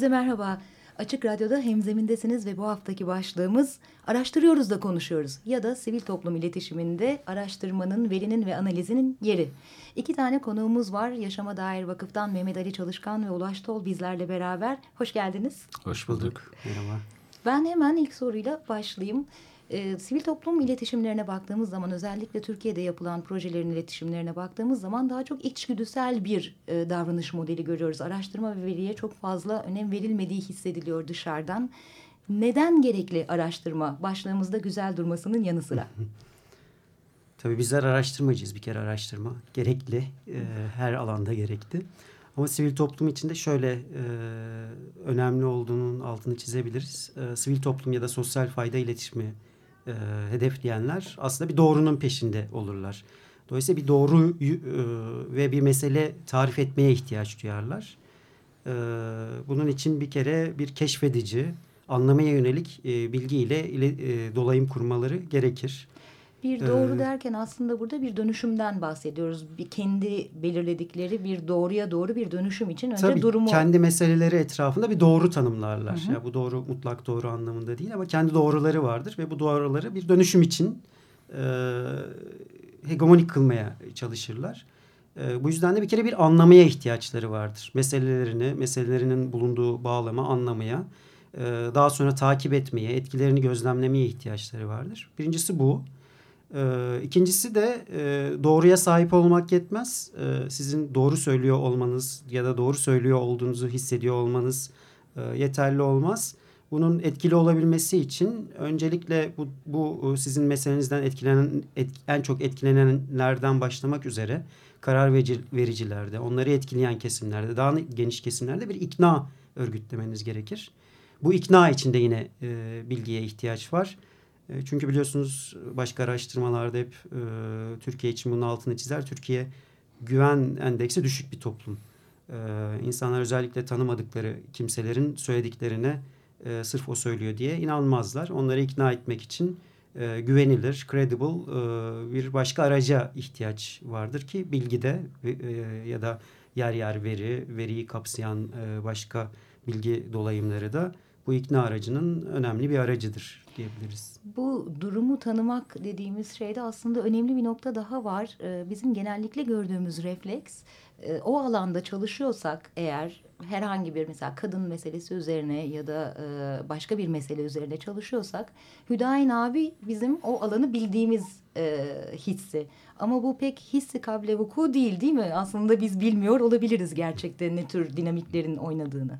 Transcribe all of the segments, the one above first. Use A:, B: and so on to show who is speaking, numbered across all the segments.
A: Herkese merhaba. Açık Radyo'da hemzemindesiniz ve bu haftaki başlığımız araştırıyoruz da konuşuyoruz ya da sivil toplum iletişiminde araştırmanın, verinin ve analizinin yeri. İki tane konuğumuz var. Yaşama Dair Vakıf'tan Mehmet Ali Çalışkan ve Ulaş Tol bizlerle beraber. Hoş geldiniz.
B: Hoş bulduk.
C: Merhaba.
A: Ben hemen ilk soruyla başlayayım. E, sivil toplum iletişimlerine baktığımız zaman özellikle Türkiye'de yapılan projelerin iletişimlerine baktığımız zaman daha çok içgüdüsel bir e, davranış modeli görüyoruz. Araştırma ve veriye çok fazla önem verilmediği hissediliyor dışarıdan. Neden gerekli araştırma? Başlığımızda güzel durmasının yanı sıra.
B: Tabii bizler araştırmacıyız bir kere araştırma. Gerekli. E, her alanda gerekli. Ama sivil toplum içinde şöyle e, önemli olduğunun altını çizebiliriz. E, sivil toplum ya da sosyal fayda iletişimi e, hedefleyenler aslında bir doğrunun peşinde olurlar. Dolayısıyla bir doğru e, ve bir mesele tarif etmeye ihtiyaç duyarlar. E, bunun için bir kere bir keşfedici, anlamaya yönelik e, bilgiyle ile, e, dolayım kurmaları gerekir.
A: Bir doğru ee, derken aslında burada bir dönüşümden bahsediyoruz. Bir kendi belirledikleri bir doğruya doğru bir dönüşüm için önce
B: tabii,
A: durumu...
B: kendi meseleleri etrafında bir doğru tanımlarlar. Hı hı. Ya bu doğru mutlak doğru anlamında değil ama kendi doğruları vardır ve bu doğruları bir dönüşüm için e, hegemonik kılmaya çalışırlar. E, bu yüzden de bir kere bir anlamaya ihtiyaçları vardır. Meselelerini, meselelerinin bulunduğu bağlama anlamaya, e, daha sonra takip etmeye, etkilerini gözlemlemeye ihtiyaçları vardır. Birincisi bu. Ee, ikincisi de e, doğruya sahip olmak yetmez. Ee, sizin doğru söylüyor olmanız ya da doğru söylüyor olduğunuzu hissediyor olmanız e, yeterli olmaz. Bunun etkili olabilmesi için öncelikle bu, bu sizin meselenizden etkilenen et, en çok etkilenenlerden başlamak üzere karar verici, vericilerde, onları etkileyen kesimlerde, daha geniş kesimlerde bir ikna örgütlemeniz gerekir. Bu ikna için de yine e, bilgiye ihtiyaç var. E, çünkü biliyorsunuz başka araştırmalarda hep e, Türkiye için bunun altını çizer. Türkiye güven endeksi düşük bir toplum. E, insanlar özellikle tanımadıkları kimselerin söylediklerine e, sırf o söylüyor diye inanmazlar. Onları ikna etmek için e, güvenilir, credible e, bir başka araca ihtiyaç vardır ki bilgide e, ya da yer yer veri, veriyi kapsayan e, başka bilgi dolayımları da bu ikna aracının önemli bir aracıdır diyebiliriz.
A: Bu durumu tanımak dediğimiz şeyde aslında önemli bir nokta daha var. Ee, bizim genellikle gördüğümüz refleks e, o alanda çalışıyorsak eğer herhangi bir mesela kadın meselesi üzerine ya da e, başka bir mesele üzerine çalışıyorsak Hüdayin abi bizim o alanı bildiğimiz e, hissi. Ama bu pek hissi kable vuku değil değil mi? Aslında biz bilmiyor olabiliriz gerçekten ne tür dinamiklerin oynadığını.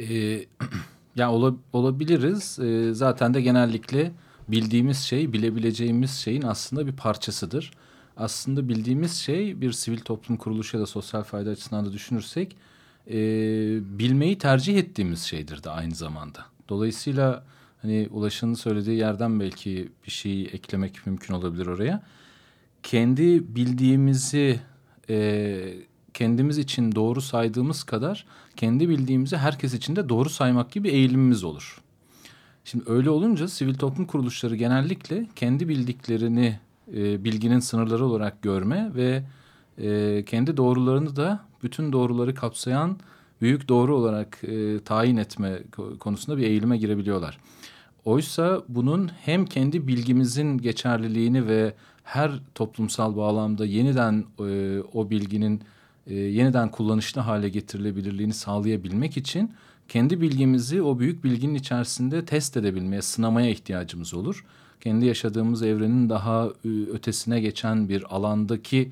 D: Ee, Ya ola, olabiliriz. E, zaten de genellikle bildiğimiz şey, bilebileceğimiz şeyin aslında bir parçasıdır. Aslında bildiğimiz şey bir sivil toplum kuruluşu ya da sosyal fayda açısından da düşünürsek e, bilmeyi tercih ettiğimiz şeydir de aynı zamanda. Dolayısıyla hani Ulaş'ın söylediği yerden belki bir şey eklemek mümkün olabilir oraya. Kendi bildiğimizi e, kendimiz için doğru saydığımız kadar kendi bildiğimizi herkes için de doğru saymak gibi eğilimimiz olur. Şimdi öyle olunca sivil toplum kuruluşları genellikle kendi bildiklerini e, bilginin sınırları olarak görme ve e, kendi doğrularını da bütün doğruları kapsayan büyük doğru olarak e, tayin etme konusunda bir eğilime girebiliyorlar. Oysa bunun hem kendi bilgimizin geçerliliğini ve her toplumsal bağlamda yeniden e, o bilginin e, yeniden kullanışlı hale getirilebilirliğini sağlayabilmek için kendi bilgimizi o büyük bilginin içerisinde test edebilmeye, sınamaya ihtiyacımız olur. Kendi yaşadığımız evrenin daha e, ötesine geçen bir alandaki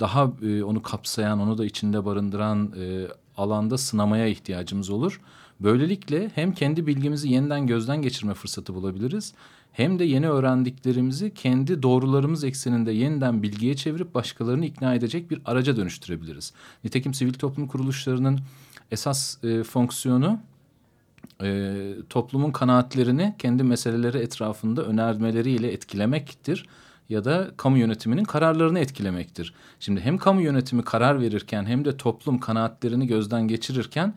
D: daha e, onu kapsayan, onu da içinde barındıran e, alanda sınamaya ihtiyacımız olur. Böylelikle hem kendi bilgimizi yeniden gözden geçirme fırsatı bulabiliriz hem de yeni öğrendiklerimizi kendi doğrularımız ekseninde yeniden bilgiye çevirip başkalarını ikna edecek bir araca dönüştürebiliriz. Nitekim sivil toplum kuruluşlarının esas e, fonksiyonu e, toplumun kanaatlerini kendi meseleleri etrafında önermeleriyle etkilemektir ya da kamu yönetiminin kararlarını etkilemektir. Şimdi hem kamu yönetimi karar verirken hem de toplum kanaatlerini gözden geçirirken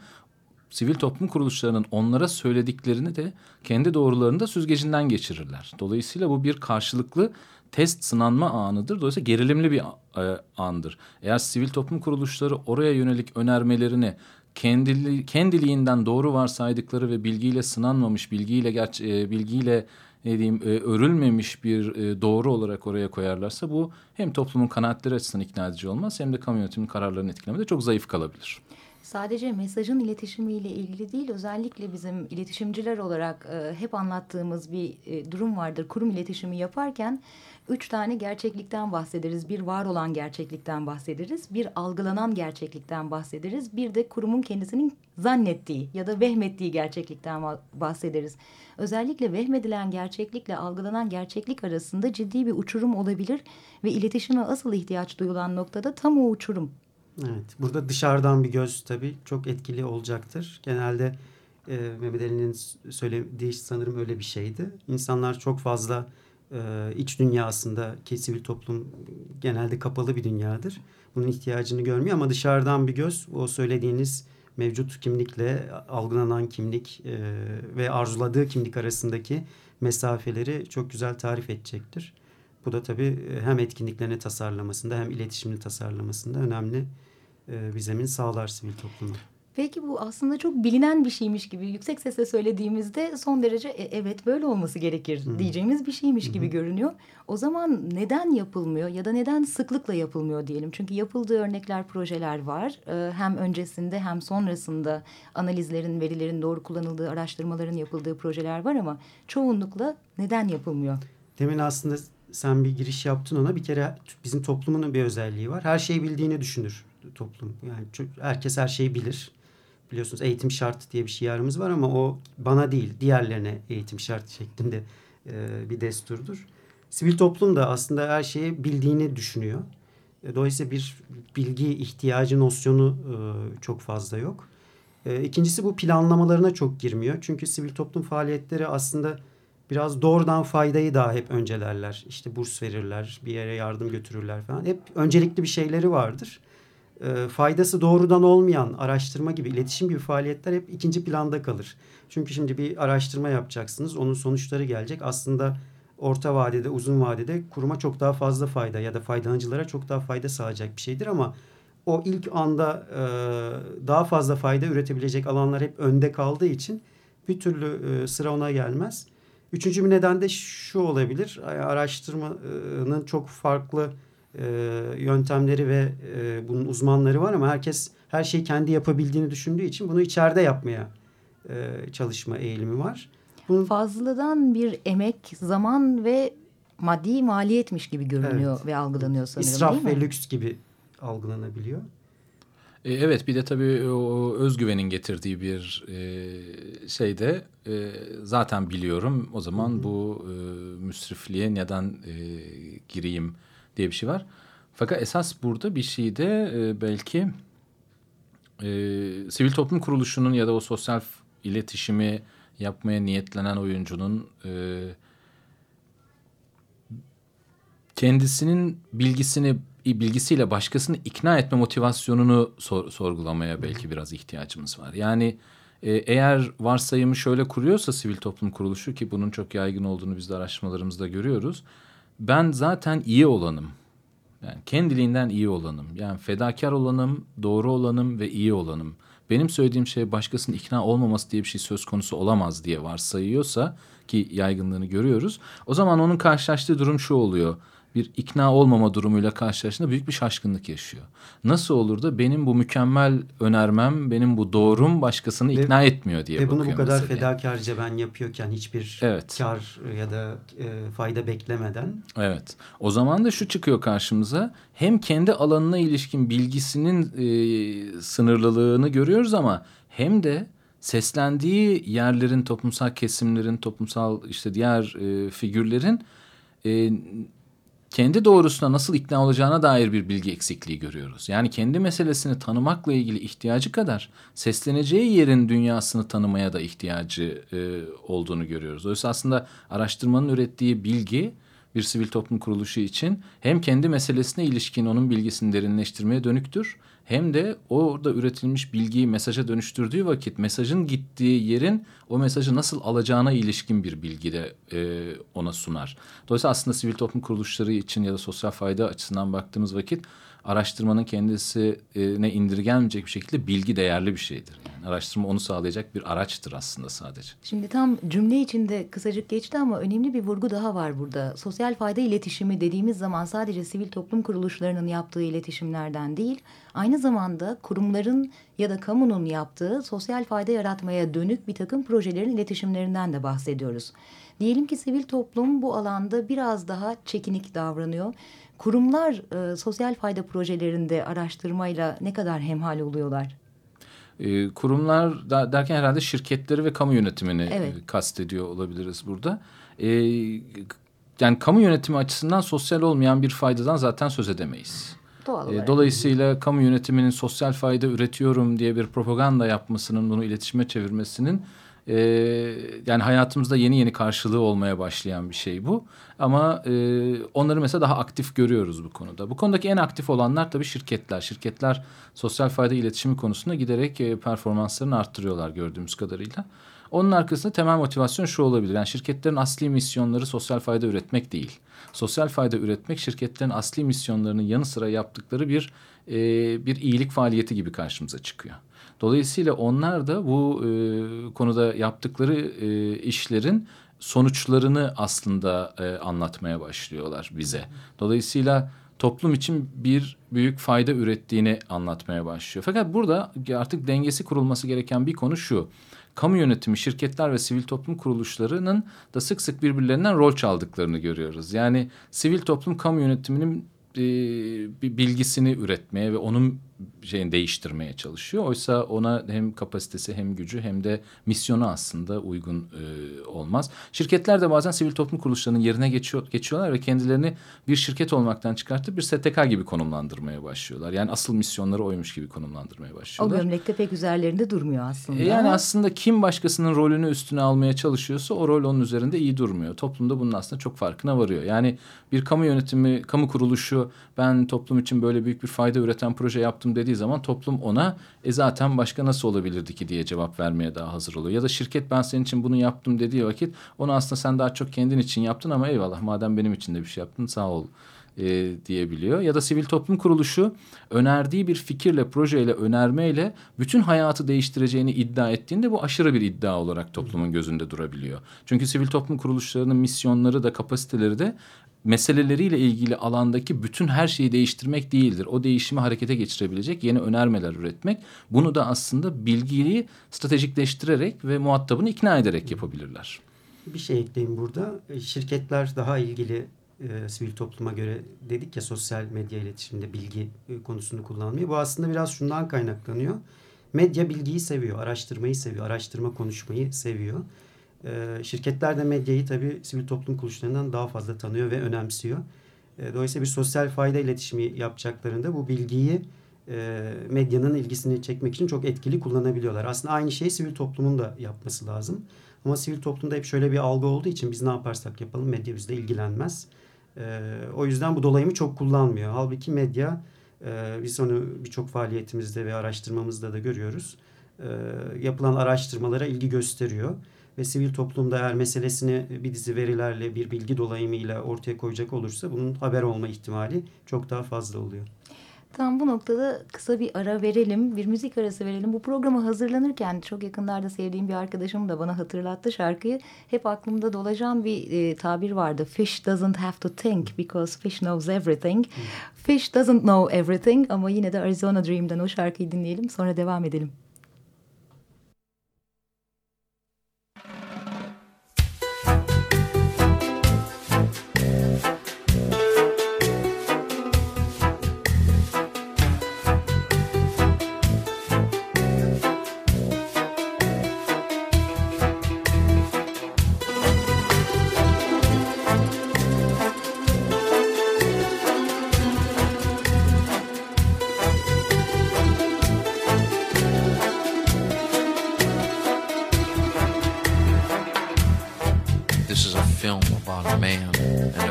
D: sivil toplum kuruluşlarının onlara söylediklerini de kendi doğrularını da süzgecinden geçirirler. Dolayısıyla bu bir karşılıklı test sınanma anıdır. Dolayısıyla gerilimli bir e, andır. Eğer sivil toplum kuruluşları oraya yönelik önermelerini kendili, kendiliğinden doğru varsaydıkları ve bilgiyle sınanmamış, bilgiyle gerçi, e, bilgiyle ne diyeyim e, örülmemiş bir doğru olarak oraya koyarlarsa bu hem toplumun kanaatleri açısından ikna edici olmaz hem de kamu yönetiminin kararlarını etkilemede çok zayıf kalabilir
A: sadece mesajın iletişimiyle ilgili değil özellikle bizim iletişimciler olarak e, hep anlattığımız bir e, durum vardır. Kurum iletişimi yaparken üç tane gerçeklikten bahsederiz. Bir var olan gerçeklikten bahsederiz. Bir algılanan gerçeklikten bahsederiz. Bir de kurumun kendisinin zannettiği ya da vehmettiği gerçeklikten bahsederiz. Özellikle vehmedilen gerçeklikle algılanan gerçeklik arasında ciddi bir uçurum olabilir ve iletişime asıl ihtiyaç duyulan noktada tam o uçurum.
B: Evet, burada dışarıdan bir göz tabii çok etkili olacaktır. Genelde e, Mehmet Ali'nin söylediği sanırım öyle bir şeydi. İnsanlar çok fazla e, iç dünyasında ki sivil toplum genelde kapalı bir dünyadır. Bunun ihtiyacını görmüyor ama dışarıdan bir göz o söylediğiniz mevcut kimlikle algılanan kimlik e, ve arzuladığı kimlik arasındaki mesafeleri çok güzel tarif edecektir. Bu da tabii hem etkinliklerini tasarlamasında hem iletişimini tasarlamasında önemli e, bir zemin sağlar sivil topluma.
A: Peki bu aslında çok bilinen bir şeymiş gibi yüksek sesle söylediğimizde son derece e, evet böyle olması gerekir Hı. diyeceğimiz bir şeymiş Hı. gibi görünüyor. O zaman neden yapılmıyor ya da neden sıklıkla yapılmıyor diyelim? Çünkü yapıldığı örnekler, projeler var. E, hem öncesinde hem sonrasında analizlerin, verilerin doğru kullanıldığı, araştırmaların yapıldığı projeler var ama çoğunlukla neden yapılmıyor?
B: Demin aslında sen bir giriş yaptın ona. Bir kere bizim toplumun bir özelliği var. Her şeyi bildiğini düşünür toplum. Yani çok, herkes her şeyi bilir. Biliyorsunuz eğitim şart diye bir şiarımız var ama o bana değil diğerlerine eğitim şart şeklinde e, bir desturdur. Sivil toplum da aslında her şeyi bildiğini düşünüyor. E, dolayısıyla bir bilgi ihtiyacı nosyonu e, çok fazla yok. E, ikincisi bu planlamalarına çok girmiyor. Çünkü sivil toplum faaliyetleri aslında biraz doğrudan faydayı daha hep öncelerler. İşte burs verirler, bir yere yardım götürürler falan. Hep öncelikli bir şeyleri vardır e, faydası doğrudan olmayan araştırma gibi, iletişim gibi faaliyetler hep ikinci planda kalır. Çünkü şimdi bir araştırma yapacaksınız, onun sonuçları gelecek. Aslında orta vadede, uzun vadede kuruma çok daha fazla fayda ya da faydalanıcılara çok daha fayda sağlayacak bir şeydir ama o ilk anda e, daha fazla fayda üretebilecek alanlar hep önde kaldığı için bir türlü e, sıra ona gelmez. Üçüncü bir neden de şu olabilir. Araştırmanın çok farklı e, yöntemleri ve e, bunun uzmanları var ama herkes her şeyi kendi yapabildiğini düşündüğü için bunu içeride yapmaya e, çalışma eğilimi var.
A: Bunun... Fazladan bir emek, zaman ve maddi maliyetmiş gibi görünüyor evet. ve algılanıyor sanırım
B: İsraf
A: değil mi?
B: ve lüks gibi algılanabiliyor.
D: E, evet bir de tabii o özgüvenin getirdiği bir e, şey de e, zaten biliyorum. O zaman hı hı. bu e, müsrifliğe neden e, gireyim diye bir şey var. Fakat esas burada bir şey de e, belki e, sivil toplum kuruluşunun ya da o sosyal iletişimi yapmaya niyetlenen oyuncunun e, kendisinin bilgisini bilgisiyle başkasını ikna etme motivasyonunu sor, sorgulamaya belki biraz ihtiyacımız var. Yani e, eğer varsayımı şöyle kuruyorsa sivil toplum kuruluşu ki bunun çok yaygın olduğunu biz de araştırmalarımızda görüyoruz ben zaten iyi olanım. Yani kendiliğinden iyi olanım. Yani fedakar olanım, doğru olanım ve iyi olanım. Benim söylediğim şey başkasının ikna olmaması diye bir şey söz konusu olamaz diye varsayıyorsa ki yaygınlığını görüyoruz. O zaman onun karşılaştığı durum şu oluyor. Bir ikna olmama durumuyla karşılaştığında büyük bir şaşkınlık yaşıyor. Nasıl olur da benim bu mükemmel önermem, benim bu doğrum başkasını
B: ve,
D: ikna etmiyor diye
B: ve
D: bakıyor.
B: Ve bunu bu kadar
D: mesela.
B: fedakarca ben yapıyorken hiçbir evet. kar ya da e, fayda beklemeden.
D: Evet. O zaman da şu çıkıyor karşımıza. Hem kendi alanına ilişkin bilgisinin e, sınırlılığını görüyoruz ama hem de seslendiği yerlerin, toplumsal kesimlerin, toplumsal işte diğer e, figürlerin e, kendi doğrusuna nasıl ikna olacağına dair bir bilgi eksikliği görüyoruz. Yani kendi meselesini tanımakla ilgili ihtiyacı kadar sesleneceği yerin dünyasını tanımaya da ihtiyacı e, olduğunu görüyoruz. Oysa aslında araştırmanın ürettiği bilgi bir sivil toplum kuruluşu için hem kendi meselesine ilişkin onun bilgisini derinleştirmeye dönüktür hem de orada üretilmiş bilgiyi mesaja dönüştürdüğü vakit mesajın gittiği yerin o mesajı nasıl alacağına ilişkin bir bilgi de e, ona sunar. Dolayısıyla aslında sivil toplum kuruluşları için ya da sosyal fayda açısından baktığımız vakit araştırmanın kendisine indirgenmeyecek bir şekilde bilgi değerli bir şeydir. Yani araştırma onu sağlayacak bir araçtır aslında sadece.
A: Şimdi tam cümle içinde kısacık geçti ama önemli bir vurgu daha var burada. Sosyal fayda iletişimi dediğimiz zaman sadece sivil toplum kuruluşlarının yaptığı iletişimlerden değil, aynı zamanda kurumların ya da kamunun yaptığı sosyal fayda yaratmaya dönük bir takım projelerin iletişimlerinden de bahsediyoruz. Diyelim ki sivil toplum bu alanda biraz daha çekinik davranıyor kurumlar e, sosyal fayda projelerinde araştırmayla ne kadar hemhal oluyorlar?
D: E, kurumlar da, derken herhalde şirketleri ve kamu yönetimini evet. e, kastediyor olabiliriz burada. E, yani kamu yönetimi açısından sosyal olmayan bir faydadan zaten söz edemeyiz.
A: Doğal e,
D: Dolayısıyla kamu yönetiminin sosyal fayda üretiyorum diye bir propaganda yapmasının, bunu iletişime çevirmesinin e, yani hayatımızda yeni yeni karşılığı olmaya başlayan bir şey bu. Ama e, onları mesela daha aktif görüyoruz bu konuda. Bu konudaki en aktif olanlar tabii şirketler. Şirketler sosyal fayda iletişimi konusunda giderek e, performanslarını arttırıyorlar gördüğümüz kadarıyla. Onun arkasında temel motivasyon şu olabilir. Yani şirketlerin asli misyonları sosyal fayda üretmek değil. Sosyal fayda üretmek şirketlerin asli misyonlarının yanı sıra yaptıkları bir e, bir iyilik faaliyeti gibi karşımıza çıkıyor. Dolayısıyla onlar da bu e, konuda yaptıkları e, işlerin sonuçlarını aslında e, anlatmaya başlıyorlar bize. Dolayısıyla toplum için bir büyük fayda ürettiğini anlatmaya başlıyor. Fakat burada artık dengesi kurulması gereken bir konu şu. Kamu yönetimi, şirketler ve sivil toplum kuruluşlarının da sık sık birbirlerinden rol çaldıklarını görüyoruz. Yani sivil toplum kamu yönetiminin e, bir bilgisini üretmeye ve onun şeyini değiştirmeye çalışıyor. Oysa ona hem kapasitesi hem gücü hem de misyonu aslında uygun e, olmaz. Şirketler de bazen sivil toplum kuruluşlarının yerine geçiyor, geçiyorlar ve kendilerini bir şirket olmaktan çıkartıp bir STK gibi konumlandırmaya başlıyorlar. Yani asıl misyonları oymuş gibi konumlandırmaya başlıyorlar.
A: O gömlekte pek üzerlerinde durmuyor aslında. E
D: yani aslında kim başkasının rolünü üstüne almaya çalışıyorsa o rol onun üzerinde iyi durmuyor. Toplumda bunun aslında çok farkına varıyor. Yani bir kamu yönetimi, kamu kuruluşu ben toplum için böyle büyük bir fayda üreten proje yaptım dediği zaman toplum ona e zaten başka nasıl olabilirdi ki diye cevap vermeye daha hazır oluyor. Ya da şirket ben senin için bunu yaptım dediği vakit onu aslında sen daha çok kendin için yaptın ama eyvallah madem benim için de bir şey yaptın sağ ol e, diyebiliyor. Ya da sivil toplum kuruluşu önerdiği bir fikirle, projeyle, önermeyle bütün hayatı değiştireceğini iddia ettiğinde bu aşırı bir iddia olarak toplumun gözünde durabiliyor. Çünkü sivil toplum kuruluşlarının misyonları da kapasiteleri de meseleleriyle ilgili alandaki bütün her şeyi değiştirmek değildir. O değişimi harekete geçirebilecek yeni önermeler üretmek. Bunu da aslında bilgiyi stratejikleştirerek ve muhatabını ikna ederek yapabilirler.
B: Bir şey ekleyeyim burada. E, şirketler daha ilgili e, sivil topluma göre dedik ya sosyal medya iletişiminde bilgi e, konusunu kullanmıyor. Bu aslında biraz şundan kaynaklanıyor. Medya bilgiyi seviyor, araştırmayı seviyor, araştırma konuşmayı seviyor. E, şirketler de medyayı tabii sivil toplum kuruluşlarından daha fazla tanıyor ve önemsiyor. E, dolayısıyla bir sosyal fayda iletişimi yapacaklarında bu bilgiyi e, medyanın ilgisini çekmek için çok etkili kullanabiliyorlar. Aslında aynı şeyi sivil toplumun da yapması lazım. Ama sivil toplumda hep şöyle bir algı olduğu için biz ne yaparsak yapalım medya bizde ilgilenmez. E, o yüzden bu dolayımı çok kullanmıyor. Halbuki medya e, biz onu birçok faaliyetimizde ve araştırmamızda da görüyoruz. E, yapılan araştırmalara ilgi gösteriyor ve sivil toplumda eğer meselesini bir dizi verilerle bir bilgi dolayımıyla ortaya koyacak olursa bunun haber olma ihtimali çok daha fazla oluyor.
A: Tam bu noktada kısa bir ara verelim, bir müzik arası verelim. Bu programı hazırlanırken çok yakınlarda sevdiğim bir arkadaşım da bana hatırlattı şarkıyı. Hep aklımda dolaşan bir e, tabir vardı. Fish doesn't have to think because fish knows everything. Hmm. Fish doesn't know everything ama yine de Arizona Dream'den o şarkıyı dinleyelim sonra devam edelim.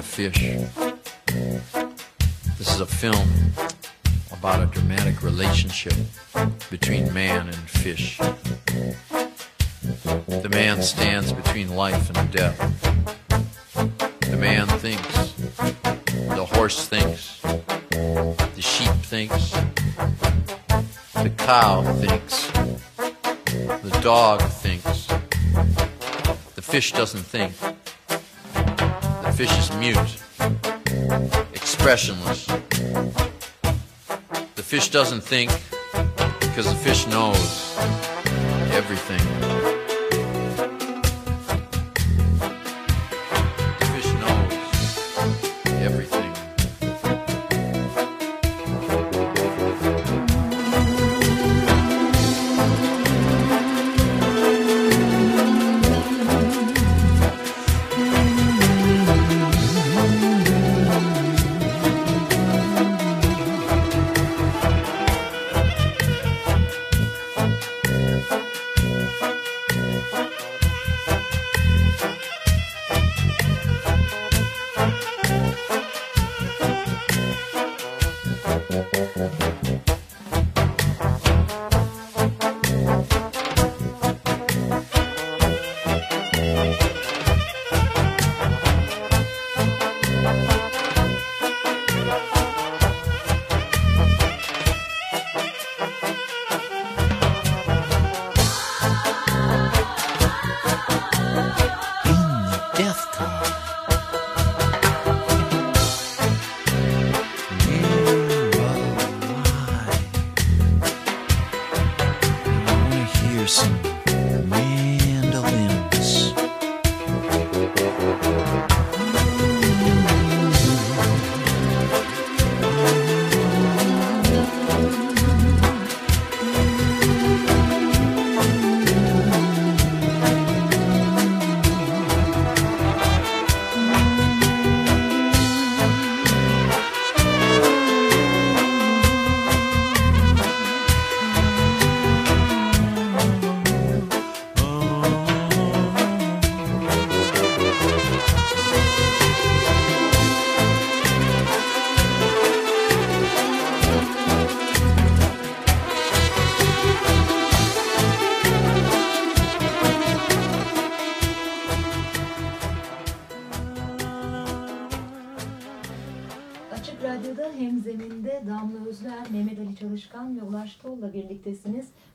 E: Fish. This is a film about a dramatic relationship between man and fish. The man stands between life and death. The man thinks, the horse thinks, the sheep thinks, the cow thinks, the dog thinks, the fish doesn't think fish is mute, expressionless. The fish doesn't think because the fish knows everything.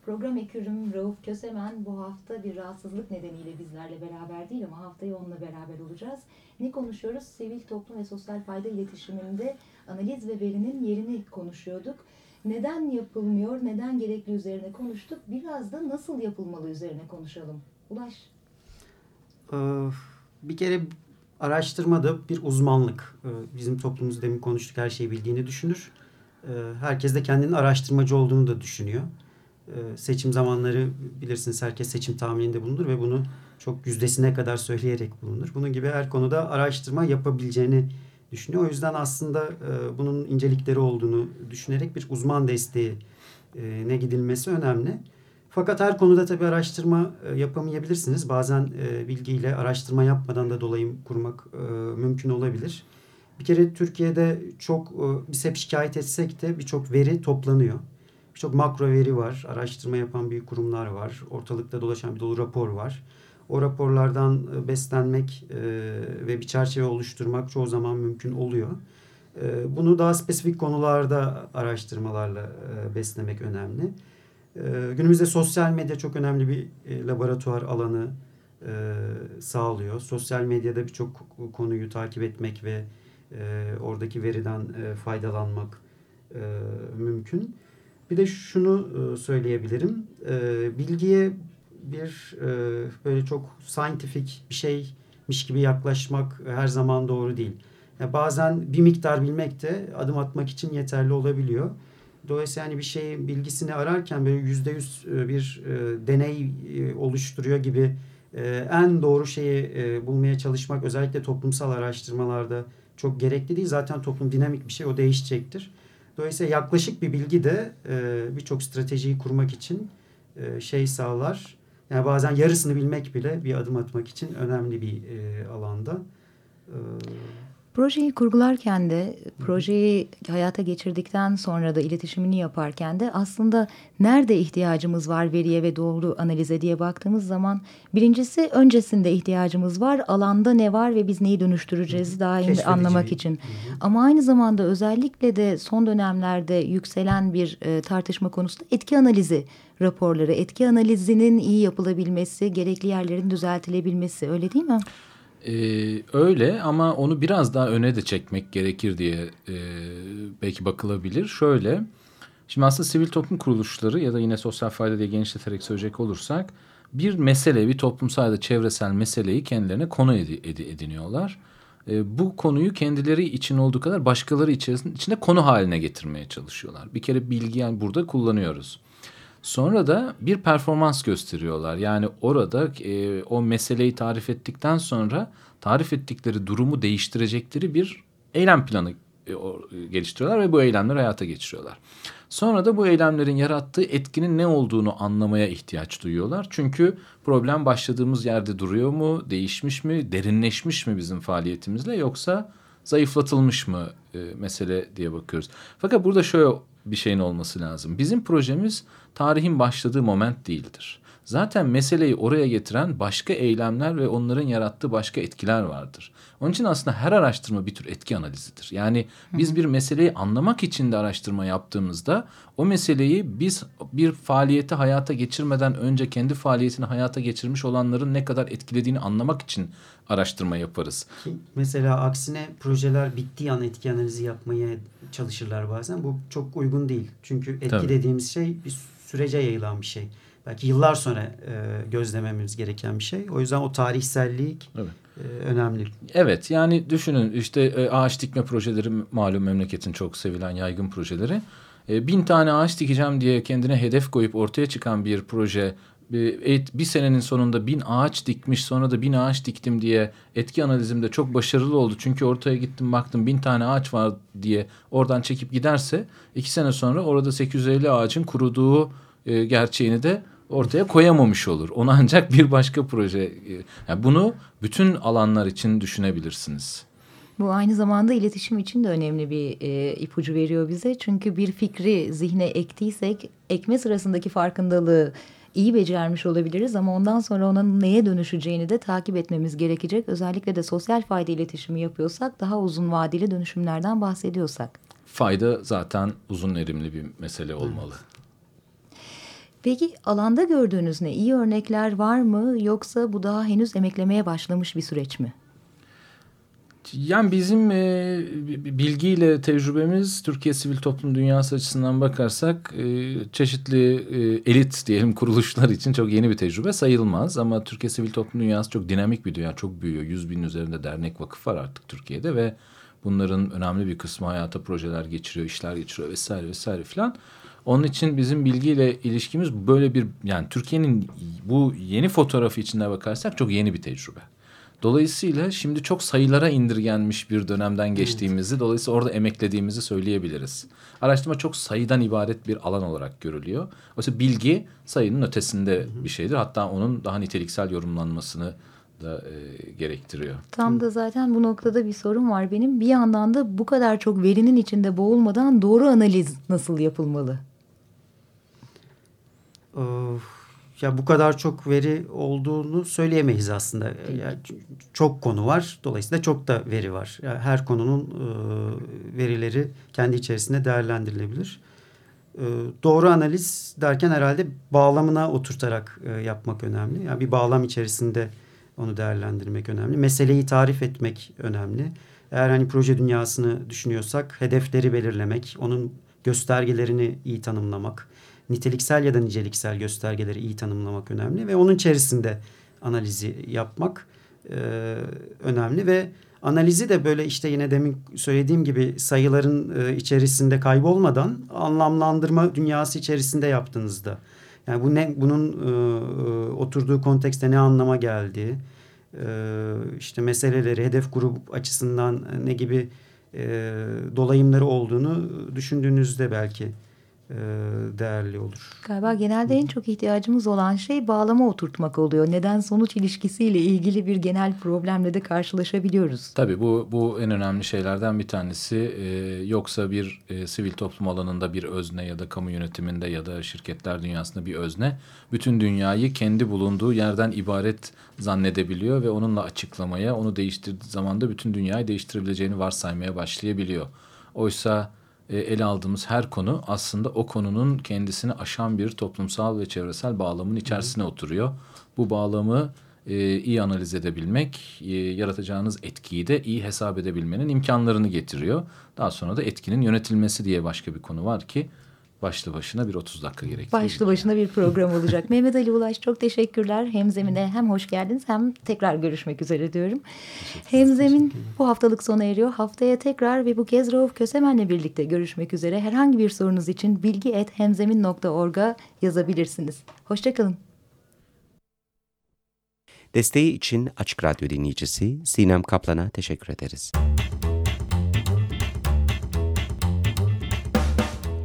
E: Program ekürüm Rauf Kösemen bu hafta bir rahatsızlık nedeniyle bizlerle beraber değil ama haftaya onunla beraber olacağız. Ne konuşuyoruz? Sivil toplum ve sosyal fayda iletişiminde analiz ve verinin yerini konuşuyorduk. Neden yapılmıyor, neden gerekli üzerine konuştuk. Biraz da nasıl yapılmalı üzerine konuşalım. Ulaş.
B: Ee, bir kere araştırmada bir uzmanlık. Ee, bizim toplumumuz demin konuştuk her şeyi bildiğini düşünür. Ee, herkes de kendinin araştırmacı olduğunu da düşünüyor. Ee, seçim zamanları bilirsiniz herkes seçim tahmininde bulunur ve bunu çok yüzdesine kadar söyleyerek bulunur. Bunun gibi her konuda araştırma yapabileceğini düşünüyor. O yüzden aslında e, bunun incelikleri olduğunu düşünerek bir uzman desteği e, ne gidilmesi önemli. Fakat her konuda tabii araştırma e, yapamayabilirsiniz. Bazen bilgiyle araştırma yapmadan da dolayım kurmak mümkün olabilir. Bir kere Türkiye'de çok biz hep şikayet etsek de birçok veri toplanıyor. Birçok makro veri var. Araştırma yapan büyük kurumlar var. Ortalıkta dolaşan bir dolu rapor var. O raporlardan e, beslenmek e, ve bir çerçeve oluşturmak çoğu zaman mümkün oluyor. E, bunu daha spesifik konularda araştırmalarla e, beslemek önemli. E, günümüzde sosyal medya çok önemli bir e, laboratuvar alanı e, sağlıyor. Sosyal medyada birçok konuyu takip etmek ve e, oradaki veriden e, faydalanmak e, mümkün. Bir de şunu e, söyleyebilirim. E, bilgiye bir e, böyle çok scientific bir şeymiş gibi yaklaşmak her zaman doğru değil. Yani bazen bir miktar bilmek de adım atmak için yeterli olabiliyor. Dolayısıyla yani bir şeyin bilgisini ararken böyle yüzde yüz e, bir e, deney e, oluşturuyor gibi e, en doğru şeyi e, bulmaya çalışmak özellikle toplumsal araştırmalarda çok gerekli değil. Zaten toplum dinamik bir şey o değişecektir. Dolayısıyla yaklaşık bir bilgi de e, birçok stratejiyi kurmak için e, şey sağlar. Yani bazen yarısını bilmek bile bir adım atmak için önemli bir e, alanda.
A: E, Projeyi kurgularken de, projeyi hayata geçirdikten sonra da iletişimini yaparken de aslında nerede ihtiyacımız var veriye ve doğru analize diye baktığımız zaman birincisi öncesinde ihtiyacımız var, alanda ne var ve biz neyi dönüştüreceğiz daha iyi anlamak için. Ama aynı zamanda özellikle de son dönemlerde yükselen bir e, tartışma konusu da etki analizi raporları, etki analizinin iyi yapılabilmesi, gerekli yerlerin düzeltilebilmesi öyle değil mi?
D: Ee, öyle ama onu biraz daha öne de çekmek gerekir diye e, belki bakılabilir. Şöyle, şimdi aslında sivil toplum kuruluşları ya da yine sosyal fayda diye genişleterek söyleyecek olursak bir mesele, bir toplumsal ya da çevresel meseleyi kendilerine konu ed ed ediniyorlar. E, bu konuyu kendileri için olduğu kadar başkaları içerisinde içinde konu haline getirmeye çalışıyorlar. Bir kere bilgi yani burada kullanıyoruz. Sonra da bir performans gösteriyorlar. Yani orada e, o meseleyi tarif ettikten sonra tarif ettikleri durumu değiştirecekleri bir eylem planı e, o, geliştiriyorlar ve bu eylemleri hayata geçiriyorlar. Sonra da bu eylemlerin yarattığı etkinin ne olduğunu anlamaya ihtiyaç duyuyorlar. Çünkü problem başladığımız yerde duruyor mu, değişmiş mi, derinleşmiş mi bizim faaliyetimizle yoksa zayıflatılmış mı e, mesele diye bakıyoruz. Fakat burada şöyle bir şeyin olması lazım. Bizim projemiz tarihin başladığı moment değildir. Zaten meseleyi oraya getiren başka eylemler ve onların yarattığı başka etkiler vardır. Onun için aslında her araştırma bir tür etki analizidir. Yani biz bir meseleyi anlamak için de araştırma yaptığımızda o meseleyi biz bir faaliyeti hayata geçirmeden önce kendi faaliyetini hayata geçirmiş olanların ne kadar etkilediğini anlamak için araştırma yaparız.
B: Mesela aksine projeler bittiği an etki analizi yapmaya çalışırlar bazen. Bu çok uygun değil. Çünkü etki Tabii. dediğimiz şey bir sürece yayılan bir şey. Belki yıllar sonra e, gözlememiz gereken bir şey. O yüzden o tarihsellik evet. e, önemli.
D: Evet yani düşünün işte e, ağaç dikme projeleri malum memleketin çok sevilen yaygın projeleri. E, bin tane ağaç dikeceğim diye kendine hedef koyup ortaya çıkan bir proje bir, bir senenin sonunda bin ağaç dikmiş sonra da bin ağaç diktim diye etki analizimde çok başarılı oldu. Çünkü ortaya gittim baktım bin tane ağaç var diye oradan çekip giderse iki sene sonra orada 850 ağacın kuruduğu e, gerçeğini de ortaya koyamamış olur. Onu ancak bir başka proje. Yani bunu bütün alanlar için düşünebilirsiniz.
A: Bu aynı zamanda iletişim için de önemli bir e, ipucu veriyor bize. Çünkü bir fikri zihne ektiysek ekme sırasındaki farkındalığı iyi becermiş olabiliriz ama ondan sonra onun neye dönüşeceğini de takip etmemiz gerekecek. Özellikle de sosyal fayda iletişimi yapıyorsak daha uzun vadeli dönüşümlerden bahsediyorsak.
D: Fayda zaten uzun erimli bir mesele olmalı.
A: Peki alanda gördüğünüz ne? İyi örnekler var mı yoksa bu daha henüz emeklemeye başlamış bir süreç mi?
D: Yani bizim e, bilgiyle tecrübemiz Türkiye sivil toplum dünyası açısından bakarsak e, çeşitli e, elit diyelim kuruluşlar için çok yeni bir tecrübe sayılmaz. Ama Türkiye sivil toplum dünyası çok dinamik bir dünya, çok büyüyor. Yüz bin üzerinde dernek vakıf var artık Türkiye'de ve bunların önemli bir kısmı hayata projeler geçiriyor, işler geçiriyor vesaire vesaire filan. Onun için bizim bilgiyle ilişkimiz böyle bir yani Türkiye'nin bu yeni fotoğrafı içinde bakarsak çok yeni bir tecrübe. Dolayısıyla şimdi çok sayılara indirgenmiş bir dönemden geçtiğimizi, evet. dolayısıyla orada emeklediğimizi söyleyebiliriz. Araştırma çok sayıdan ibaret bir alan olarak görülüyor. Oysa bilgi sayının ötesinde bir şeydir. Hatta onun daha niteliksel yorumlanmasını da e, gerektiriyor.
A: Tam da zaten bu noktada bir sorun var benim. Bir yandan da bu kadar çok verinin içinde boğulmadan doğru analiz nasıl yapılmalı?
B: Ya bu kadar çok veri olduğunu söyleyemeyiz aslında. Yani çok konu var. Dolayısıyla çok da veri var. Yani her konunun e, verileri kendi içerisinde değerlendirilebilir. E, doğru analiz derken herhalde bağlamına oturtarak e, yapmak önemli. Yani bir bağlam içerisinde onu değerlendirmek önemli. Meseleyi tarif etmek önemli. Eğer hani proje dünyasını düşünüyorsak hedefleri belirlemek, onun göstergelerini iyi tanımlamak, niteliksel ya da niceliksel göstergeleri iyi tanımlamak önemli ve onun içerisinde analizi yapmak e, önemli ve analizi de böyle işte yine demin söylediğim gibi sayıların e, içerisinde kaybolmadan anlamlandırma dünyası içerisinde yaptığınızda. Yani bu ne bunun e, e oturduğu kontekste ne anlama geldiği e, işte meseleleri hedef grup açısından ne gibi e, dolayımları olduğunu düşündüğünüzde belki değerli olur.
A: Galiba genelde en çok ihtiyacımız olan şey bağlama oturtmak oluyor. Neden sonuç ilişkisiyle ilgili bir genel problemle de karşılaşabiliyoruz.
D: Tabii bu, bu en önemli şeylerden bir tanesi. Ee, yoksa bir e, sivil toplum alanında bir özne ya da kamu yönetiminde ya da şirketler dünyasında bir özne bütün dünyayı kendi bulunduğu yerden ibaret zannedebiliyor ve onunla açıklamaya, onu değiştirdiği zaman da bütün dünyayı değiştirebileceğini varsaymaya başlayabiliyor. Oysa e, ele aldığımız her konu aslında o konunun kendisini aşan bir toplumsal ve çevresel bağlamın içerisine oturuyor. Bu bağlamı e, iyi analiz edebilmek, e, yaratacağınız etkiyi de iyi hesap edebilmenin imkanlarını getiriyor. Daha sonra da etkinin yönetilmesi diye başka bir konu var ki başlı başına bir 30 dakika gerektiriyor.
A: Başlı başına bir program olacak. Mehmet Ali Ulaş çok teşekkürler. Hem zemine hem hoş geldiniz hem tekrar görüşmek üzere diyorum. Hem zemin bu haftalık sona eriyor. Haftaya tekrar ve bu kez Rauf Kösemen'le birlikte görüşmek üzere. Herhangi bir sorunuz için bilgi.hemzemin.org'a yazabilirsiniz. Hoşçakalın.
F: Desteği için Açık Radyo dinleyicisi Sinem Kaplan'a teşekkür ederiz.